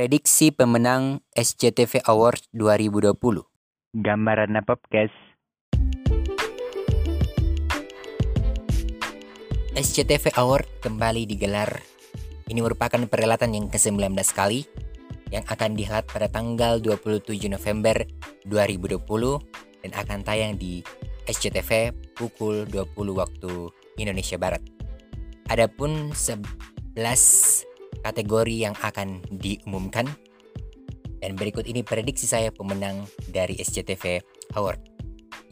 Prediksi pemenang SCTV Awards 2020. Gambaran apa, guys? SCTV Award kembali digelar. Ini merupakan perhelatan yang ke-19 kali yang akan dihelat pada tanggal 27 November 2020 dan akan tayang di SCTV pukul 20 waktu Indonesia Barat. Adapun 11 kategori yang akan diumumkan. Dan berikut ini prediksi saya pemenang dari SCTV Award.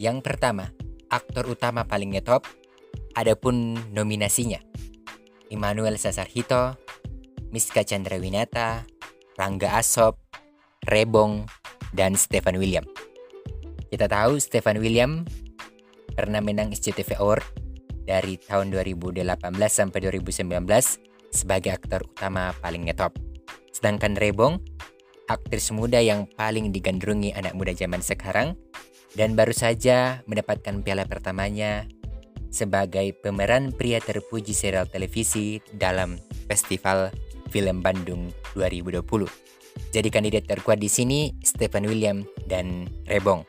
Yang pertama, aktor utama paling ngetop. Adapun nominasinya, Immanuel Sasarhito, Miska Chandrawinata, Rangga Asop, Rebong, dan Stefan William. Kita tahu Stefan William pernah menang SCTV Award dari tahun 2018 sampai 2019 sebagai aktor utama paling ngetop. Sedangkan Rebong, aktris muda yang paling digandrungi anak muda zaman sekarang dan baru saja mendapatkan piala pertamanya sebagai pemeran pria terpuji serial televisi dalam Festival Film Bandung 2020. Jadi kandidat terkuat di sini Stephen William dan Rebong.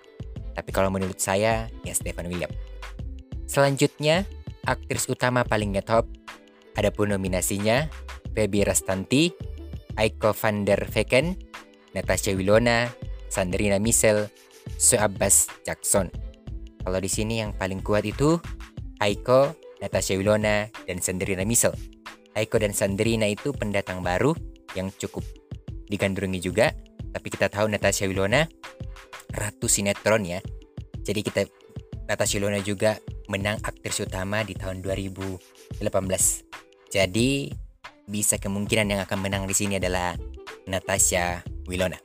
Tapi kalau menurut saya ya Stephen William. Selanjutnya, aktris utama paling ngetop Adapun nominasinya, Feby Rastanti, Aiko van der Veken, Natasha Wilona, Sandrina Misel, Suabbas Jackson. Kalau di sini yang paling kuat itu Aiko, Natasha Wilona, dan Sandrina Misel. Aiko dan Sandrina itu pendatang baru yang cukup digandrungi juga, tapi kita tahu Natasha Wilona ratu sinetron ya. Jadi kita Natasha Wilona juga menang aktris utama di tahun 2018. Jadi bisa kemungkinan yang akan menang di sini adalah Natasha Wilona.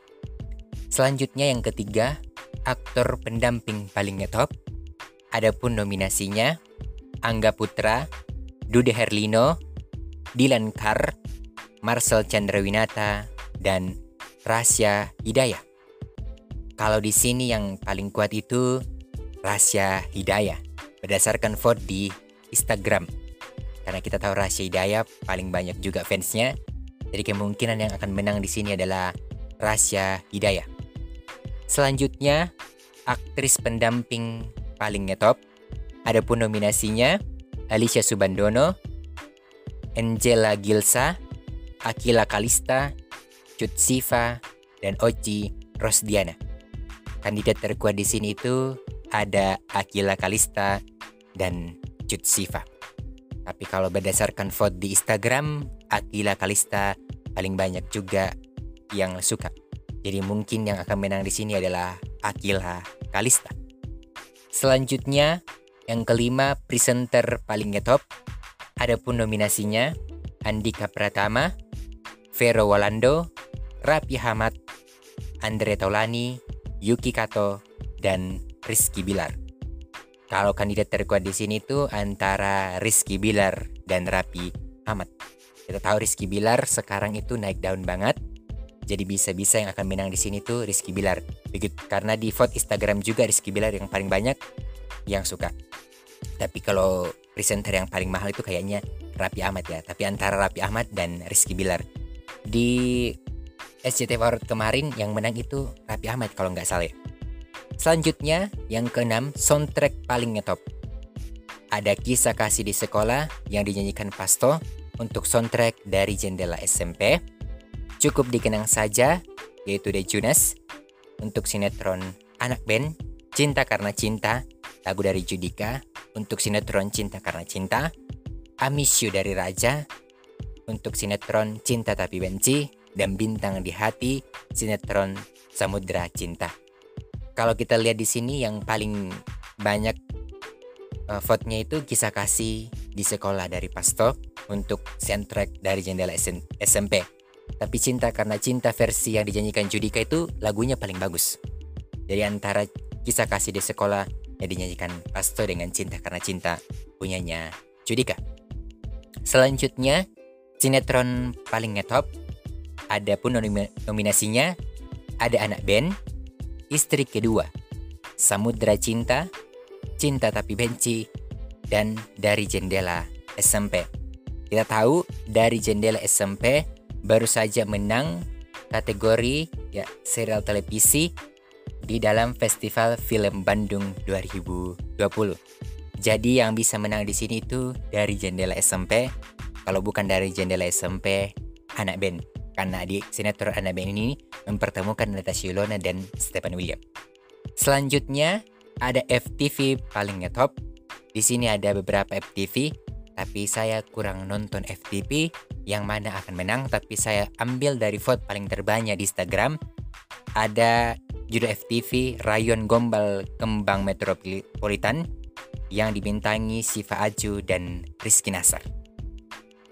Selanjutnya yang ketiga, aktor pendamping paling ngetop. Adapun nominasinya Angga Putra, Dude Herlino, Dylan Carr, Marcel Chandrawinata, dan Rasya Hidayah. Kalau di sini yang paling kuat itu Rasya Hidayah berdasarkan vote di Instagram karena kita tahu Rasya Hidayah paling banyak juga fansnya. Jadi kemungkinan yang akan menang di sini adalah Rasya Hidayah. Selanjutnya, aktris pendamping paling ngetop. Adapun nominasinya Alicia Subandono, Angela Gilsa, Akila Kalista, Cut Siva, dan Oci Rosdiana. Kandidat terkuat di sini itu ada Akila Kalista dan Cut Siva. Tapi kalau berdasarkan vote di Instagram, Akila Kalista paling banyak juga yang suka. Jadi mungkin yang akan menang di sini adalah Akila Kalista. Selanjutnya, yang kelima presenter paling ngetop. Adapun nominasinya Andika Pratama, Vero Walando, Rapi Hamad, Andre Taulani, Yuki Kato, dan Rizky Bilar. Kalau kandidat terkuat di sini tuh antara Rizky Bilar dan Rapi Ahmad. Kita tahu Rizky Bilar sekarang itu naik daun banget. Jadi bisa-bisa yang akan menang di sini tuh Rizky Bilar. Begitu karena di vote Instagram juga Rizky Bilar yang paling banyak yang suka. Tapi kalau presenter yang paling mahal itu kayaknya Rapi Ahmad ya. Tapi antara Rapi Ahmad dan Rizky Bilar. Di SCTV Award kemarin yang menang itu Rapi Ahmad kalau nggak salah ya. Selanjutnya, yang keenam, soundtrack paling ngetop. Ada kisah kasih di sekolah yang dinyanyikan Pasto untuk soundtrack dari jendela SMP. Cukup dikenang saja, yaitu The Junas untuk sinetron Anak Band, Cinta Karena Cinta, lagu dari Judika untuk sinetron Cinta Karena Cinta, Amisyu dari Raja untuk sinetron Cinta Tapi Benci, dan Bintang di Hati sinetron Samudra Cinta kalau kita lihat di sini yang paling banyak uh, vote-nya itu kisah kasih di sekolah dari Pasto untuk soundtrack dari Jendela SMP. Tapi Cinta Karena Cinta versi yang dinyanyikan Judika itu lagunya paling bagus. Jadi antara kisah kasih di sekolah yang dinyanyikan Pasto dengan Cinta Karena Cinta punyanya Judika. Selanjutnya, sinetron paling ngetop. Ada pun nominasinya ada anak band, Istri kedua, Samudra Cinta, Cinta Tapi Benci, dan Dari Jendela SMP. Kita tahu dari Jendela SMP baru saja menang kategori ya serial televisi di dalam Festival Film Bandung 2020. Jadi yang bisa menang di sini itu dari jendela SMP. Kalau bukan dari jendela SMP, anak band. Karena di sinetron anak band ini mempertemukan Natasha Yolona dan Stephen William. Selanjutnya ada FTV paling ngetop. Di sini ada beberapa FTV, tapi saya kurang nonton FTV yang mana akan menang. Tapi saya ambil dari vote paling terbanyak di Instagram. Ada judul FTV Rayon Gombal Kembang Metropolitan yang dibintangi Siva Aju dan Rizky Nasar.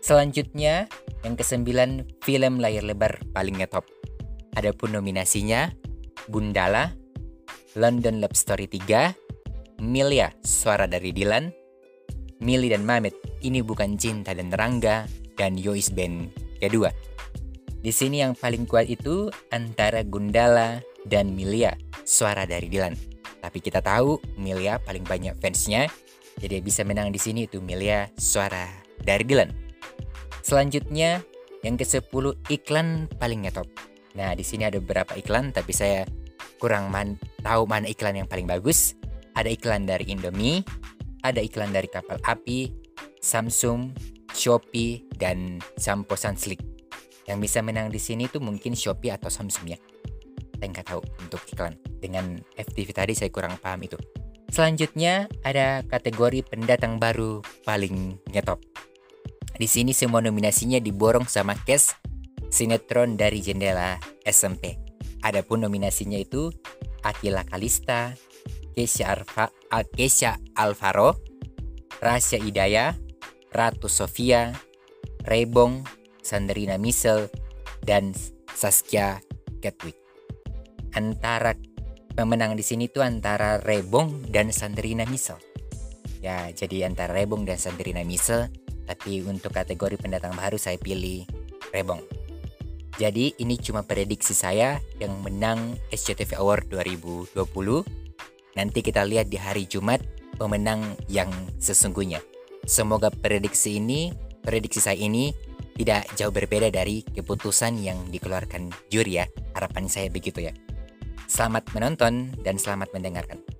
Selanjutnya, yang kesembilan film layar lebar paling ngetop. Adapun nominasinya, Gundala, London Love Story 3, Milia, Suara dari Dilan, Mili dan Mamet, Ini Bukan Cinta dan Rangga, dan Yois Band kedua. Di sini yang paling kuat itu antara Gundala dan Milia, Suara dari Dilan. Tapi kita tahu Milia paling banyak fansnya, jadi bisa menang di sini itu Milia, Suara dari Dilan. Selanjutnya, yang ke-10 iklan paling ngetop. Nah, di sini ada beberapa iklan tapi saya kurang man tahu mana iklan yang paling bagus. Ada iklan dari Indomie, ada iklan dari kapal api, Samsung, Shopee, dan Sampo Sunslick. Yang bisa menang di sini tuh mungkin Shopee atau Samsung ya. Saya nggak tahu untuk iklan. Dengan FTV tadi saya kurang paham itu. Selanjutnya ada kategori pendatang baru paling nyetop. Di sini semua nominasinya diborong sama cast sinetron dari jendela SMP. Adapun nominasinya itu Akila Kalista, Kesha, Arfa, Kesha Alvaro, Rasya Idaya, Ratu Sofia, Rebong, Sandrina Misel, dan Saskia Ketwick. Antara pemenang di sini tuh antara Rebong dan Sandrina Misel. Ya, jadi antara Rebong dan Sandrina Misel, tapi untuk kategori pendatang baru saya pilih Rebong. Jadi ini cuma prediksi saya yang menang SCTV Award 2020. Nanti kita lihat di hari Jumat pemenang yang sesungguhnya. Semoga prediksi ini, prediksi saya ini tidak jauh berbeda dari keputusan yang dikeluarkan juri ya. Harapan saya begitu ya. Selamat menonton dan selamat mendengarkan.